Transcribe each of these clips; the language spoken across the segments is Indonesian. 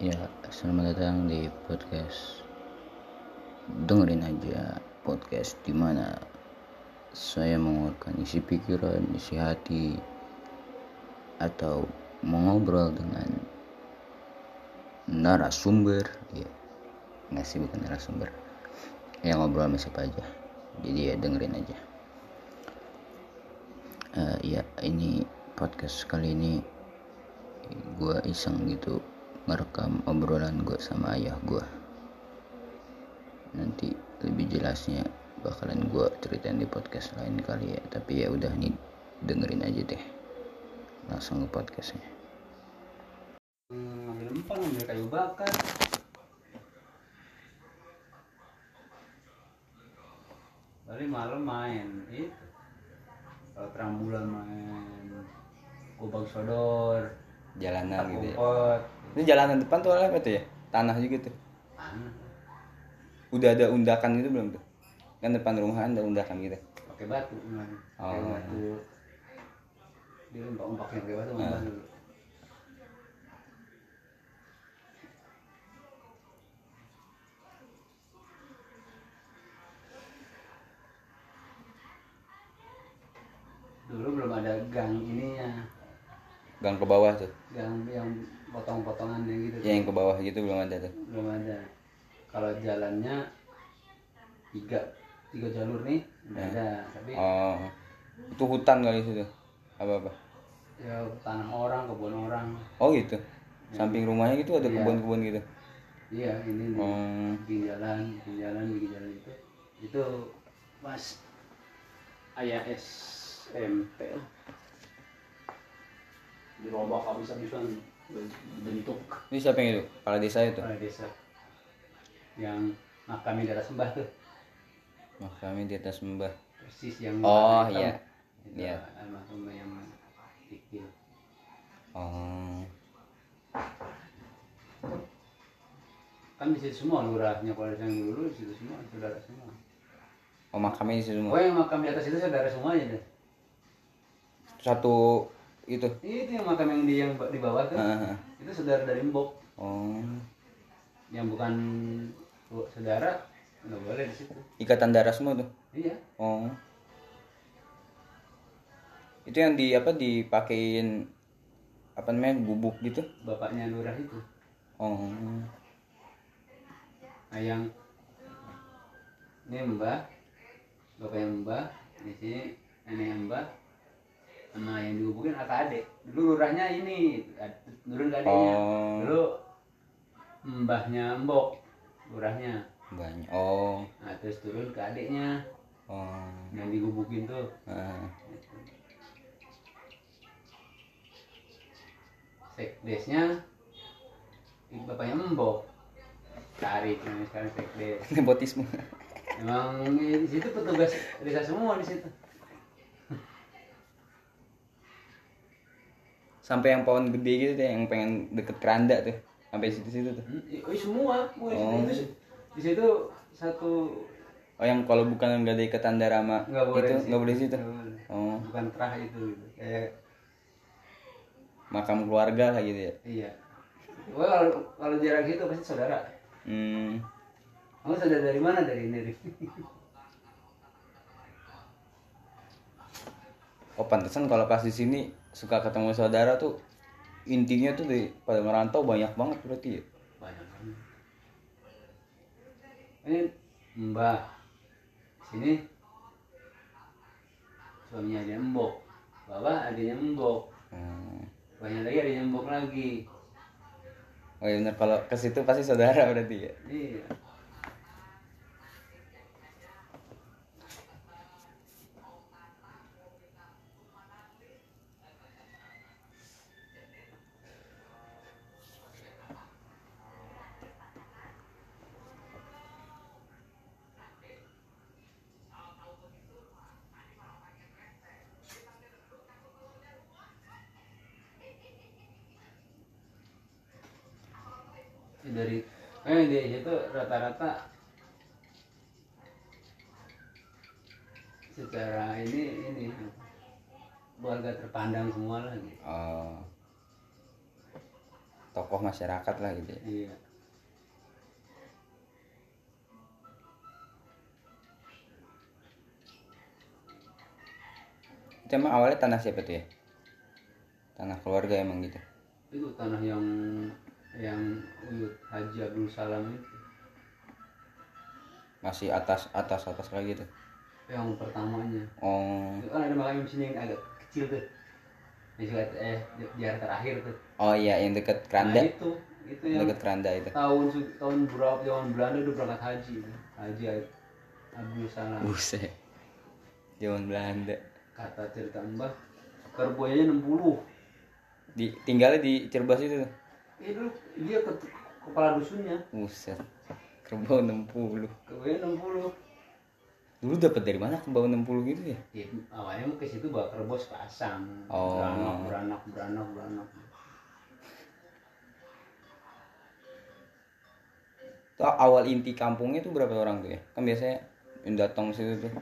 Ya, selamat datang di podcast. Dengerin aja podcast di mana saya mengeluarkan isi pikiran, isi hati Atau mengobrol dengan narasumber. Ya nggak sih bukan narasumber. Yang ngobrol sama siapa aja. Jadi ya dengerin aja. Eh, ya ini podcast kali ini gue iseng gitu merekam obrolan gue sama ayah gue nanti lebih jelasnya bakalan gue ceritain di podcast lain kali ya. Tapi ya udah nih dengerin aja deh. Langsung ke podcastnya. Hmm, ngambil empang ngambil kayu bakar. Balik malam main itu kalau terang bulan main gobang sodor jalanan gitu ya ini jalanan depan tuh apa tuh ya? Tanah juga tuh. Udah ada undakan gitu belum tuh? Kan depan rumahan ada undakan gitu. Pakai batu pakai Oh. batu. Dia umpak umpaknya pakai batu Ah. umpak dulu. Dulu belum ada gang ininya gang ke bawah tuh. Gang yang potong-potongannya gitu ya yang ke bawah gitu belum ada tuh. Belum ada. Kalau jalannya tiga tiga jalur nih udah ada. Tapi oh. Itu hutan kali situ apa apa ya tanah orang kebun orang. Oh gitu? Samping rumahnya gitu ada Iya. kebun-kebun gitu? Iya ini nih. Oh. Bikin jalan bikin jalan bikin jalan itu itu pas ayah SMP dirombak habis-habisan bentuk ini siapa yang itu? Kepala desa itu? Kepala desa. Yang makamnya daerah sembah tuh. Kami di atas mbah persis yang Oh, iya. Iya. almarhum yang kecil oh. Kan di situ semua lurahnya kalau yang dulu di situ semua saudara semua. Oh makamnya di situ semua? Oh yang makam di atas itu saudara semuanya deh. Satu itu. Itu yang makam yang di yang di bawah tuh. Ah. itu saudara dari mbok. Oh. Yang bukan saudara nggak boleh di situ. Ikatan darah semua tuh? Iya. Oh. Itu yang di apa dipakein apa namanya bubuk gitu? Bapaknya lurah itu. Oh. Nah yang ini mbah. Bapaknya mbah di sini nenek mbah sama yang dihubukin kakak adik dulu lurahnya ini ke adiknya Oh. dulu mbahnya mbok lurahnya. Banyak oh. Nah terus turun ke adiknya oh. Yang digubukin tuh. Ah. sekdesnya bapaknya mbok. Cari sekarang sekdes. Nepotisme. Emang di situ petugas desa semua di situ sampai yang pohon gede gitu tuh yang pengen deket keranda tuh sampai situ-situ tuh Hmm, i- oh, semua oh. Oh. itu di situ satu oh yang kalau bukan nggak ada ikatan darah sama nggak boleh itu di situ. nggak boleh di situ boleh. oh bukan terah itu gitu. kayak makam keluarga lah gitu ya iya Wah, kalau kalau jarak gitu pasti saudara hmm kamu saudara dari mana dari ini oh pantesan kalau pas di sini suka ketemu saudara tuh intinya tuh di pada merantau banyak banget berarti ya? Banyak banget. Ini mbah sini suaminya ada mbok bapak adanya mbok hmm. banyak lagi adanya mbok lagi. Oh iya bener kalau ke situ pasti saudara berarti ya? Iya dari eh di situ rata-rata secara ini ini keluarga terpandang semua lah gitu. oh tokoh masyarakat lah gitu ya. iya itu emang awalnya tanah siapa tuh ya tanah keluarga emang gitu itu tanah yang yang Uyut Haji Abdul Salam itu? Masih atas atas atas lagi tuh. Yang pertamanya. Oh. Itu kan ada makam sini yang agak kecil tuh. Di sekitar eh di, terakhir tuh. Oh iya yang deket nah keranda. itu itu yang deket keranda itu. tahun tahun berapa zaman Belanda udah berangkat haji. Haji Abdul Salam. Buset. Zaman Belanda. Kata cerita mbah kerboyanya 60 di tinggalnya di Cirebas itu tuh itu dia ke, kepala dusunnya buset kerbau 60 kerboyanya 60 dulu dapat dari mana kerbau 60 gitu ya ya, awalnya ke situ bawa kerbau sepasang Oh. beranak beranak beranak beranak Tuh awal inti kampungnya tuh berapa orang tuh ya? Kan biasanya yang datang situ tuh.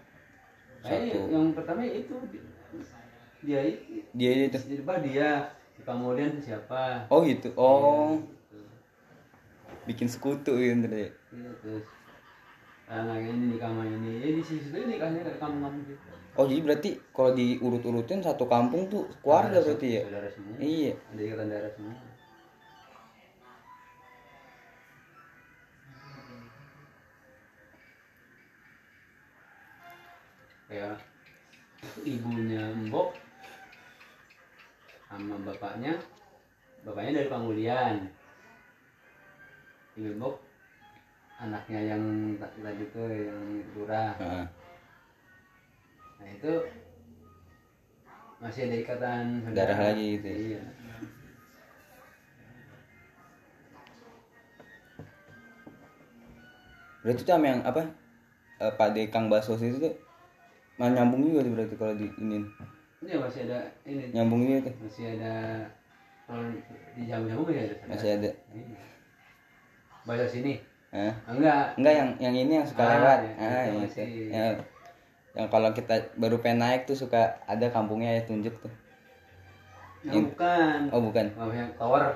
Kayaknya Satu. yang pertama itu di- dia itu Dia itu. di depan dia di kemudian siapa Oh gitu. Oh, Gitu. bikin sekutu gitu ya. Iya, terus anak ini nikah sama ini ya di situ nikahnya ke kampung-kampung gitu Oh jadi berarti kalau diurut-urutin satu kampung tuh keluarga Saudara- berarti ya? saudara semua Iya. ada ikatan darah semua ya ibunya Mbok sama bapaknya. Bapaknya dari Pangulian ibu anaknya yang ta- tadi tuh yang lurah. Heeh. nah itu masih ada ikatan Darah lagi gitu ya? iya. Berarti sama yang apa? Eh, Pak De Kang Baso itu tuh nyambung juga berarti kalau di ini ini masih ada ini nyambung juga tuh masih ada kalau di jamu-jamu masih ada masih ada. Iya. bahasa sini Hah? Ah, enggak Enggak yang yang ini yang suka Ah, lewat. ya, Ah, yang masih. itu. Yang, yang kalau kita baru pengen naik tuh suka ada kampungnya ya tunjuk tuh. yang bukan Oh bukan. oh, yang tower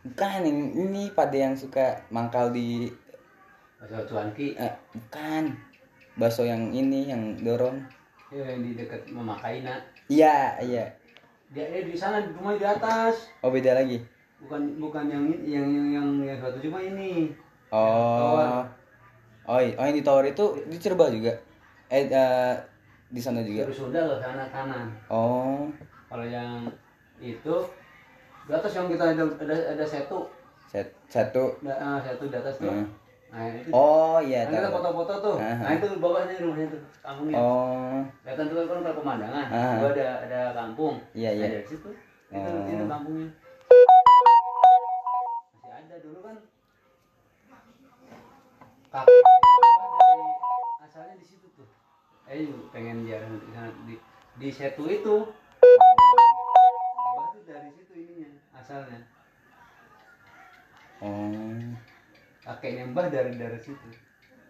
Bukan ini, ini pada yang suka mangkal di bahasa cuanki eh, bukan bakso yang ini yang dorong. ya, yang di dekat memakaina Iya, iya. dia dia di sana di rumah di atas Oh beda lagi. bukan bukan yang yang yang yang, yang satu cuma ini Oh. Oh, oh yang di tower itu di Cirebon juga. Eh eh, di sana juga. sudah ke sana kanan Oh. kalau yang itu di atas yang kita ada ada, ada setu Set, satu. da, ah, setu di atas tuh Hmm. Nah itu Oh iya Nah, kita foto-foto tuh. Aha. Nah, itu bawahnya rumahnya tuh, kampungnya. Oh. Kelihatan tuh kan kalau pemandangan. Aha. Gua ada ada kampung. Iya, iya. Nah, dari situ. Itu Oh. itu kampungnya. Masih ada dulu kan. Kakek dari asalnya di situ tuh. Eh pengen ziarah di sana di di setu itu. Batu dari situ ininya asalnya. Oh. Kakeknya Mbah dari dari situ.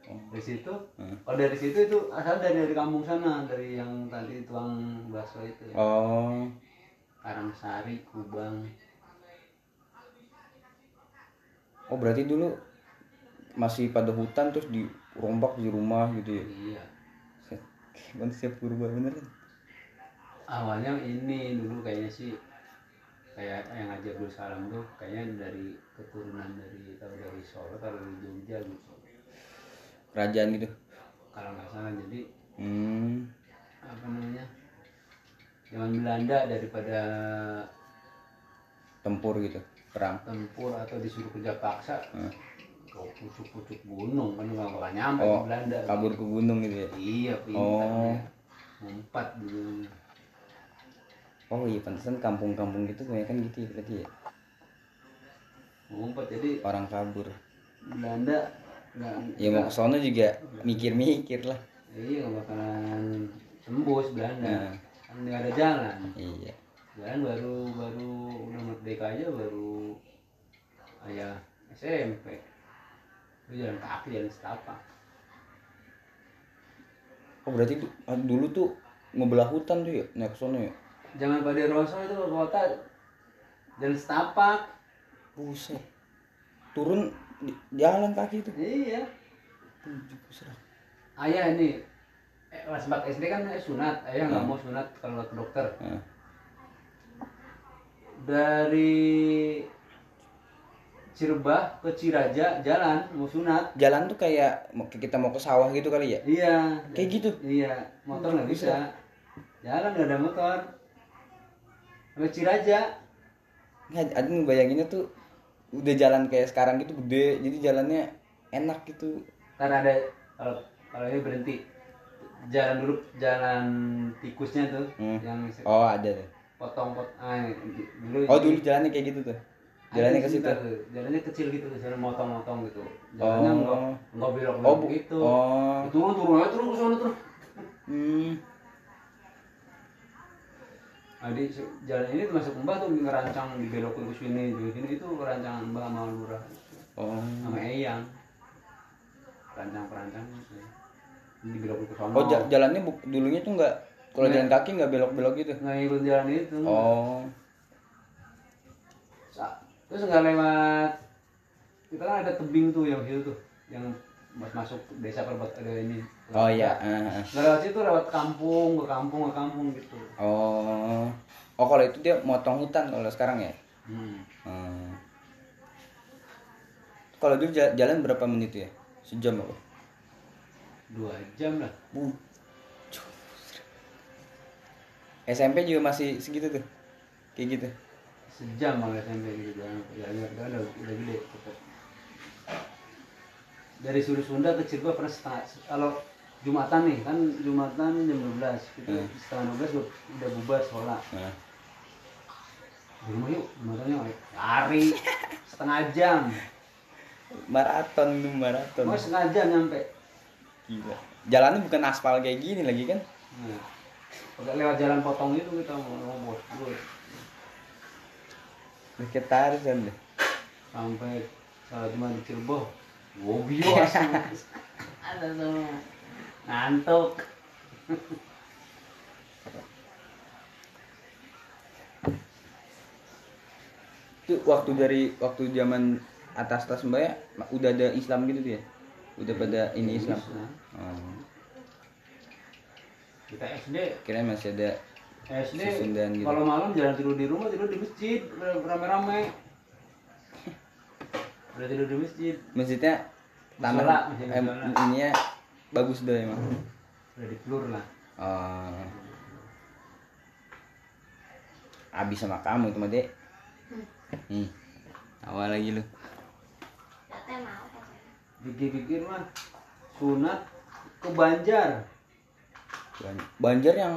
Oh. dari situ Hmm. oh dari situ itu asal dari dari kampung sana dari yang tadi tuang bakso itu ya. Oh. Karangsari Kubang Oh berarti dulu masih pada hutan terus dirombak di rumah gitu ya. iya Set. Manusia purba bener kan? awalnya ini dulu kayaknya sih kayak yang ngajak Abdul Salam tuh kayaknya dari keturunan dari atau dari Solo atau dari Jogja gitu Kerajaan gitu. kalau nggak salah jadi Hmm. apa namanya zaman Belanda daripada Tempur gitu. Perang. tempur atau disuruh kerja paksa Hmm. ke pucuk-pucuk gunung kan nggak bakal nyampe Oh, ke Belanda Kabur ke gunung gitu ya. Iya, pintar Oh. dia. Ngumpat dulu. Oh iya pantesan kampung-kampung gitu kebanyakan gitu ya berarti ya. Ngumpat jadi Orang kabur. Belanda nggak Ya mau ke sono juga mikir-mikir lah. iya nggak bakalan sembus Belanda. Nah. Kan nggak ada jalan. Iya. Jalan baru baru udah merdeka aja baru ayah SMP. Itu jalan kaki jalan setapak. Oh berarti du- dulu tuh ngebelah hutan tuh ya naik ya. Jangan pada Rosso itu kota. Jalan setapak. buset. Turun jalan kaki itu. Iya. Ayah ini eh, kelas 4 SD kan eh, sunat. Ayah nggak Hmm. mau sunat kalau ke dokter. Nah, dari Cirebah ke Ciraja jalan mau sunat. Jalan tuh kayak mau- kita mau ke sawah gitu kali ya? Iya. Kayak gitu? iya motor nggak Bisa. bisa. Jalan nggak ada motor sampai Ciraja nggak ada bayanginnya tuh udah jalan kayak sekarang gitu gede. Jadi jalannya enak gitu. Karena ada kalau kalau ini berhenti. Jalan dulu jalan tikusnya tuh Hmm. yang oh ada tuh. Potong pot ah, dulu oh dulu jalannya kayak gitu tuh? Jalannya ke situ jalannya kecil gitu tuh jalan motong-motong gitu. Jalannya Oh. enggak enggak belok oh belok bu gitu. oh. Turun turun aja turun ke sana turun. Hmm. Nah, di jalan ini termasuk mbah tuh ngerancang dibelokin ke sini di sini itu kerancangan mbah sama lurah. Oh. Sama eyang. Rancang perancang ini dibelokin ke sana. Oh ja- jalannya bu- dulunya tuh nggak kalau jalan kaki nggak belok belok gitu? Nggak ngikut jalan itu. Oh. Terus nggak lewat. Kita kan ada tebing tuh yang situ tuh yang mas masuk desa perbat ada ini oh iya ah, ah. nggak lewat situ lewat kampung ke kampung ke kampung gitu oh oh kalau itu dia motong hutan kalau sekarang ya hmm. Hmm. Kalau dulu ja- jalan berapa menit ya? Sejam apa? dua jam lah Bu. SMP juga masih segitu tuh. Kayak gitu. sejam malah SMP gitu jalan udah, udah gede dari Suri Sunda ke Cirebon pernah setengah kalau Jumatan nih kan Jumatan jam 12 kita Hmm. setengah 12 udah, bubar Nah. di rumah yuk Jumatannya lari setengah jam Maraton tuh maraton. mau setengah jam nyampe Gila. Jalannya bukan aspal kayak gini lagi kan? nah, udah lewat jalan potong itu kita mau ngobot dulu Vegetarian kan deh. sampai salah cuma di Cirebon gobios ada semua ngantuk Itu waktu dari waktu zaman atas atas mbak ya udah ada Islam gitu tuh ya? Udah pada ini Islam. Oh. kita SD Kira masih ada SD gitu. kalau malam jalan tidur di rumah tidur di masjid rame-rame udah tidur di masjid masjidnya masjid eh, ininya bagus deh emang. udah di pelur lah Oh. Abis sama kamu itu mah dek. Nih. Awal lagi lu. Pikir-pikir mah sunat ke Banjar Ban- Banjar yang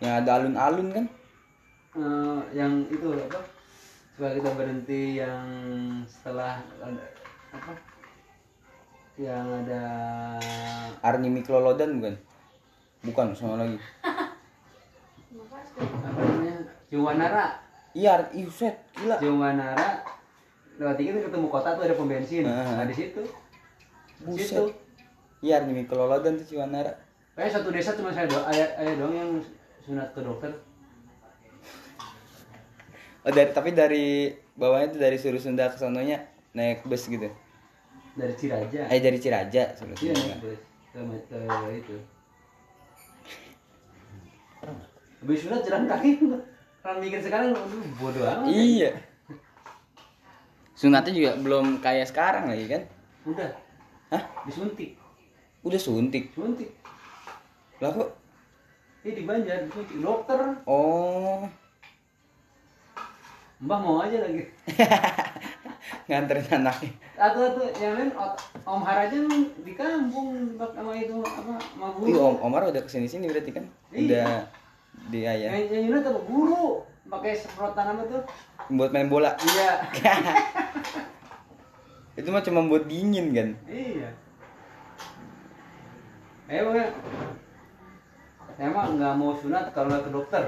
yang ada alun-alun kan? Eh, yang itu apa supaya kita berhenti yang setelah ada- apa yang ada Arni Miklolodan bukan? Bukan, sama lagi. apa namanya Ciwanara Iya, Ar- ih set, gila. Ciwanara lewat dikit ketemu kota tuh ada pom bensin Ah. nah di situ di Buset. situ Iya, Arni Miklolodan tuh Ciwanara. kayak satu desa cuma saya doang ayah, ayah doang yang sunat ke dokter Oh, dari tapi dari bawahnya tuh dari Suru Sunda ke sononya naik bus gitu. Dari Ciraja Eh dari Ciraja Suru iya ke itu habis sunat jalan kaki kalau mikir sekarang bodoh amat Iya. Sunatnya juga belum kayak sekarang lagi kan? udah Hah? disuntik Udah suntik. suntik Lah kok? ini di Banjar disuntik dokter Oh. mbah mau aja lagi Nganterin anaknya. atau atau yang lain Om Harajan di kampung sama itu apa sama guru Om Omar udah ke sini sini berarti kan? Iya. Udah di ayah. yang yang Yunus apa guru pakai semprotan apa tuh Buat main bola. iya Itu mah cuma buat dingin kan? iya eh mah nggak mau sunat kalau ke dokter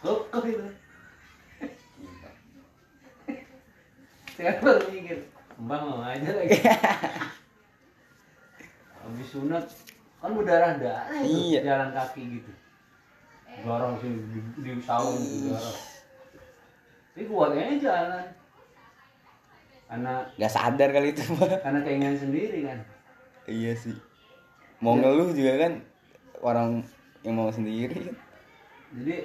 kekeh itu baru mikir? Mbak mau aja lagi. Habis sunat kan berdarah darah Iya. jalan kaki gitu. Dorong sini di, di saung gitu dorong. Ini jalan. Karena nggak sadar kali itu karena keinginan sendiri kan. Iya sih. Mau ngeluh juga kan orang yang mau sendiri. Jadi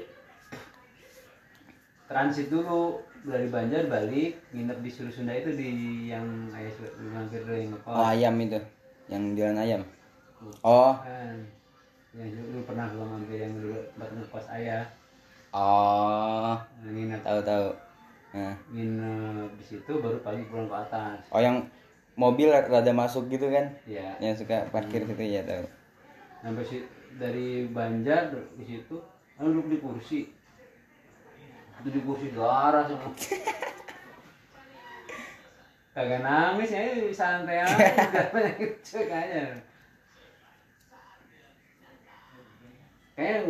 transit dulu dari Banjar balik nginep di Suru Sunda itu di yang ayah mampir yang ngekos oh ayam itu yang jualan ayam. Oh. Kan yang dulu pernah gua mampir yang dulu tempat ngekos ayah. Oh. Nginep. Tahu tahu nah. nginep di situ baru pagi pulang ke atas. Oh yang mobil rada masuk gitu kan? Ya yang suka parkir situ ya tahu. Sampai si dari Banjar di situ lalu duduk di kursi itu di kursi darah semua kagak nangis ya santai aja udah banyak cuek aja kayak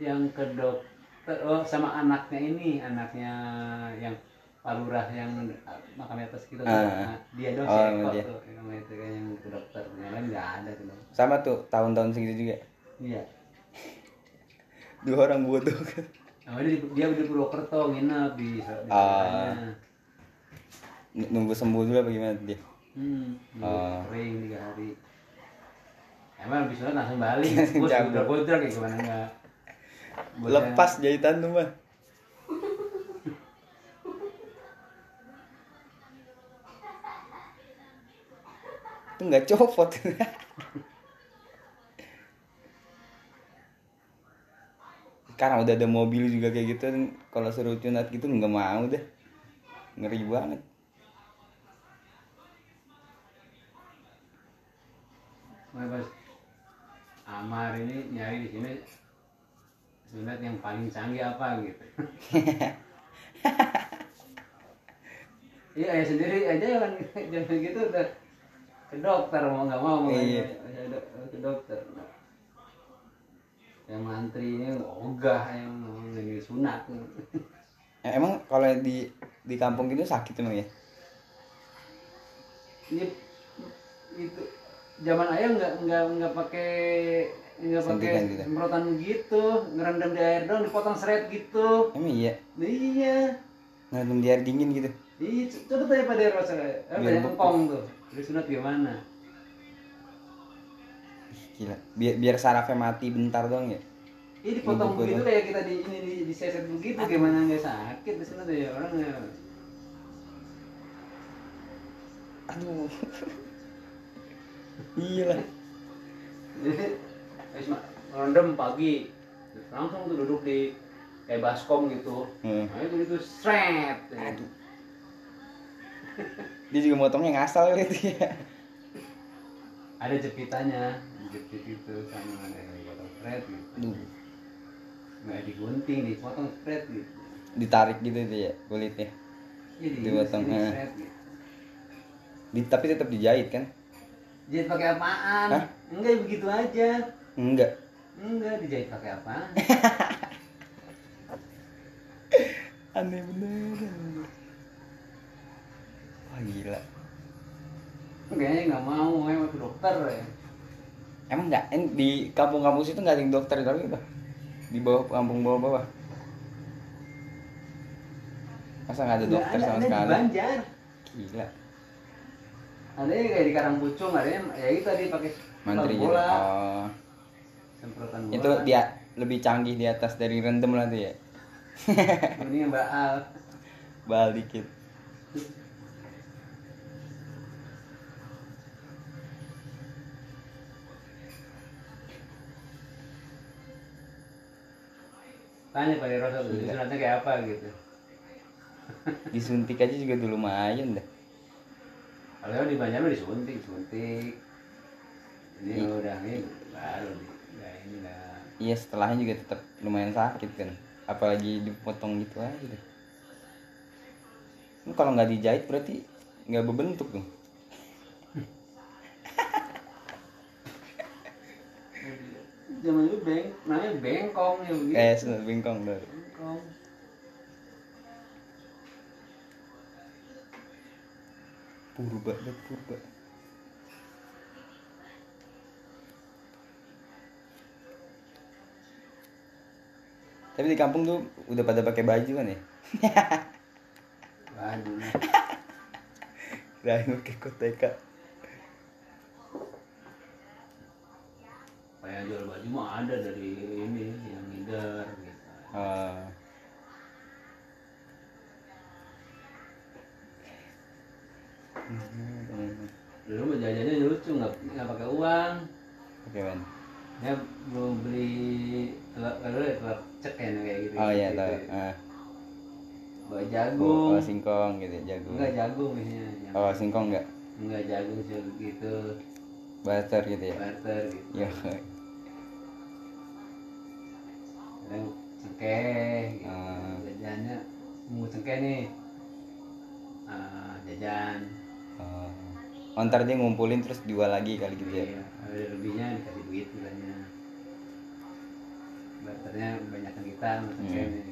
yang ke dokter oh sama anaknya ini anaknya yang palurah yang makam atas kita tuh. Ah. Nah, dia dong Oh, si emang Eko dia. tuh yang itu kan yang ke dokter yang lain nggak ada tuh sama tuh tahun-tahun segitu juga iya dua orang bodoh kan Nah, dia, di- dia di Purwokerto nginep di, di. N- nunggu sembuh dulu apa gimana dia Hmm, di Ah. kering tiga hari. Emang habis sholat langsung balik. Cabut. udah bodrak kayak gimana enggak. Bosnya- lepas jahitan tuh mah itu nggak copot karena udah ada mobil juga kayak gitu kalau suruh cunat gitu nggak mau deh ngeri banget pas Amar ini nyari di sini sunat yang paling canggih apa gitu. Iya, ya sendiri aja kan jangan gitu udah ke dokter mau nggak mau mau Iya. ke dokter. Yang mantri ini ogah yang lagi sunat. Eh, emang kalau di di kampung gitu sakit emang ya Ini itu zaman ayah nggak nggak nggak pakai nggak pakai gitu? semprotan gitu ngerendam di air dong dipotong seret gitu emang iya iya ngerendam di air dingin gitu iya coba tanya pada eh banyak beku. empong tuh dari sunat gimana gila. Biar biar sarafnya mati bentar doang ya? Ini dipotong begitu tuh. kayak kita di ini di, diseset begitu. Gimana nggak sakit di sunat ya orang nggak aduh. Iya lah jadi ngerendam pagi. Langsung tuh duduk di kayak baskom gitu. Hmm. nah itu itu seret aduh. Dia juga motongnya ngasal gitu ya ada jepitannya jepit itu sama yang potong seret gitu. Aduh nggak digunting dipotong seret gitu. Ditarik gitu tuh ya kulitnya? Jadi Dipotong, ini eh. seret gitu. Di- tapi tetap dijahit kan? Jahit pakai apaan? Hah? enggak begitu aja. Enggak. Enggak dijahit pakai apaan? Aneh bener wah gila. Kayaknya nggak mau emang ke dokter ya emang enggak di kampung-kampung situ nggak ada yang dokter kali apa di bawah kampung bawah-bawah masa nggak ada Nggak dokter ada, sama ada di sekali? Banjar. Gila. Ada yang kayak di Karangpucung ada yang ya itu tadi pakai mantri gitu bola. oh. Semprotan bola. itu dia lebih canggih di atas dari rendem lah tuh ya. Ini yang baal. Balik dikit tanya Rosa tuh Iya. sunatnya kayak apa gitu? Disuntik aja juga dulu lumayan dah kalau di Banjar disuntik suntik ini Iya. udah ini baru ya ini lah iya setelahnya juga tetap lumayan sakit kan. Apalagi dipotong gitu aja. Kalau nggak dijahit berarti nggak berbentuk dong zaman dulu beng namanya bengkong ya begitu kayak sunat bengkong tuh bengkong. Purba purba. Tapi di kampung tuh udah pada pakai baju kan ya? Waduh. Nih. Rahim kekoteka. Kayak jual baju mah ada dari ini yang leader gitu Oh. dulu mah jajannya lucu nggak nggak pakai uang Oke, Man. ya belum beli telur telur ya telur cek ya kayak gitu Oh iya, gitu. tahu. Ah. bawa jagung oh, singkong gitu, jagung. enggak jagung misalnya Oh, singkong enggak? enggak jagung sih gitu Butter gitu ya. barter gitu Iya. Kadang cengkeh gitu. Ah. jajannya mau cengkeh nih Ah, jajan ntar dia ngumpulin terus jual lagi kali gitu ya. Iya, ada lebihnya dikasih duit misalnya barternya banyakkan kita sama cengkeh Hmm. nih.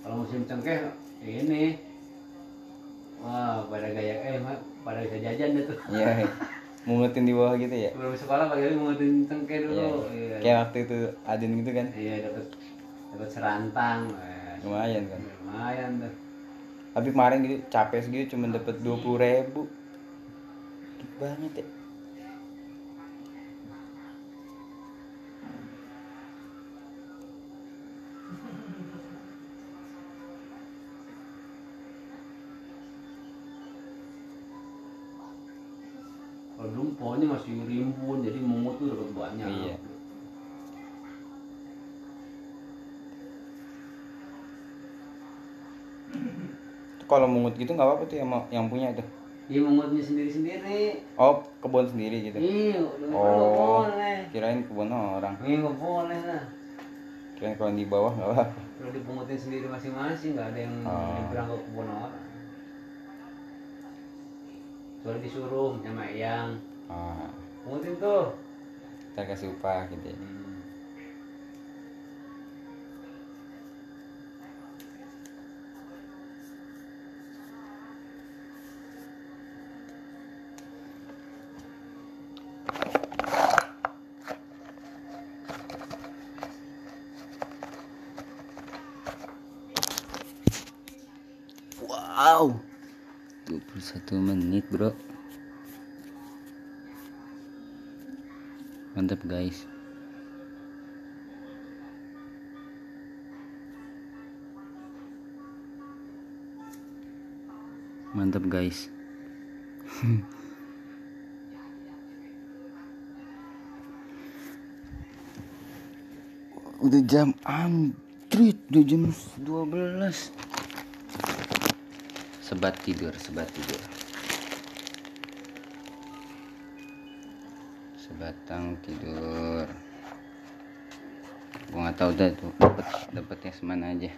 kalau musim cengkeh ini wah pada gaya eh pada bisa jajan deh tuh Iya. Mungutin di bawah gitu ya. sebelum sekolah pagi mau ngetin cengkeh dulu iya Kayak waktu itu Adin gitu kan. iya dapat dapat serantang eh, Lumayan kan. lumayan tuh Tapi kemarin gitu capek segitu cuma dapat dua puluh ribu. Dikit banget ya. Dulu pohonnya masih rimbun jadi mungut tuh dapat banyak Iya. Kalau mungut gitu nggak apa-apa tuh yang yang punya itu. Iya mungutnya sendiri-sendiri. Oh, kebun sendiri gitu. Iya, Oh. boleh. Kirain kebun orang. Iya nggak boleh lah. Kirain kalau di bawah nggak apa-apa. Kalau dipungutin sendiri masing-masing nggak ada yang Oh. nyebrang ke kebun orang. Soalnya disuruh sama yang Ah, pungutin tuh. ntar kasih upah gitu ya. Hmm. Wow. 21 menit, Bro. Mantap, guys. Mantap, guys. Udah jam antrit, udah jam 12 sebat tidur sebat tidur. Sebatang tidur. Gua nggak tahu dah tuh dapat dapatnya semana aja.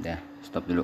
Udah stop dulu